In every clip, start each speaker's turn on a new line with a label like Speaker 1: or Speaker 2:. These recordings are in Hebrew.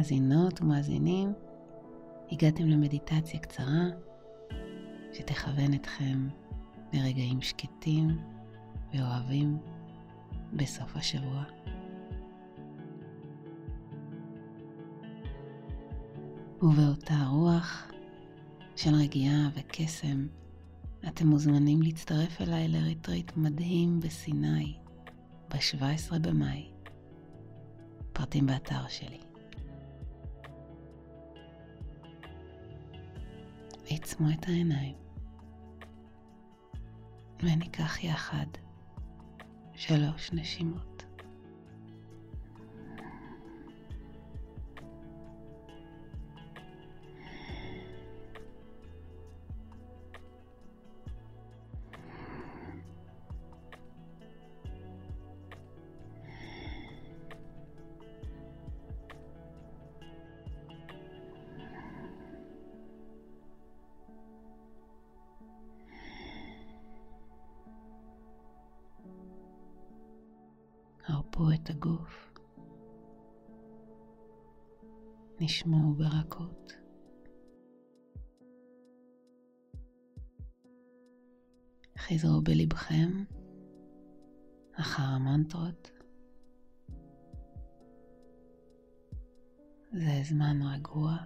Speaker 1: מאזינות ומאזינים, הגעתם למדיטציה קצרה שתכוון אתכם לרגעים שקטים ואוהבים בסוף השבוע. ובאותה רוח של רגיעה וקסם, אתם מוזמנים להצטרף אליי לריטריט מדהים בסיני ב-17 במאי. פרטים באתר שלי. עצמו את העיניים וניקח יחד שלוש נשימות. הרפו את הגוף. נשמעו ברכות. חזרו בלבכם אחר המנטרות. זה זמן רגוע.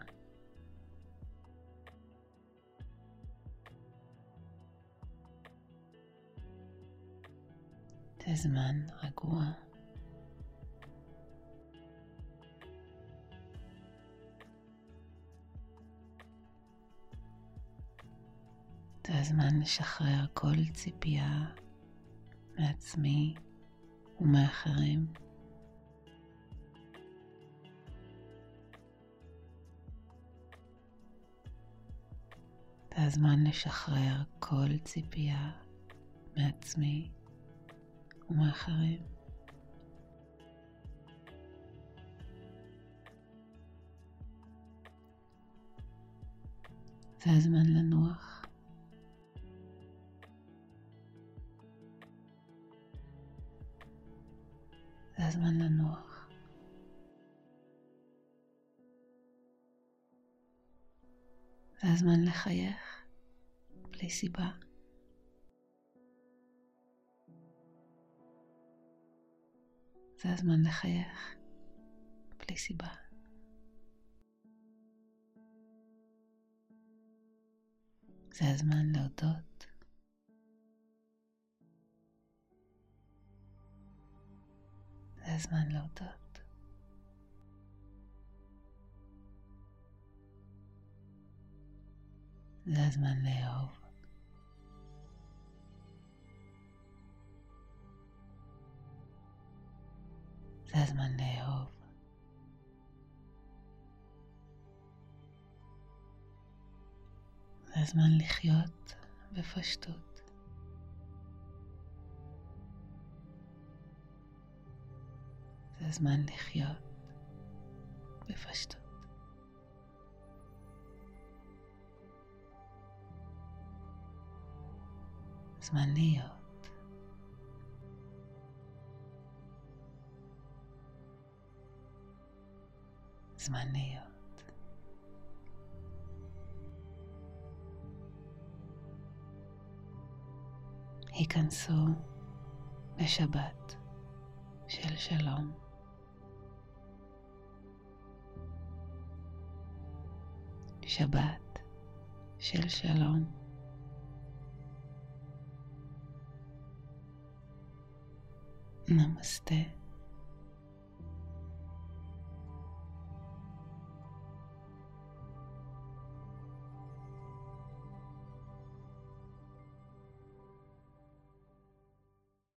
Speaker 1: זה זמן רגוע. זה הזמן לשחרר כל ציפייה מעצמי ומאחרים. זה הזמן לשחרר כל ציפייה מעצמי ומאחרים. זה הזמן לנוח. זה הזמן לנוח. זה הזמן לחייך בלי סיבה. זה הזמן לחייך בלי סיבה. זה הזמן להודות הזמן להודות. זה הזמן לאהוב. זה הזמן לאהוב. זה הזמן לחיות בפשטות. זה הזמן לחיות בפשטות. זמן להיות. זמן להיות. היכנסו לשבת של שלום. שבת של שלום. נמסטה.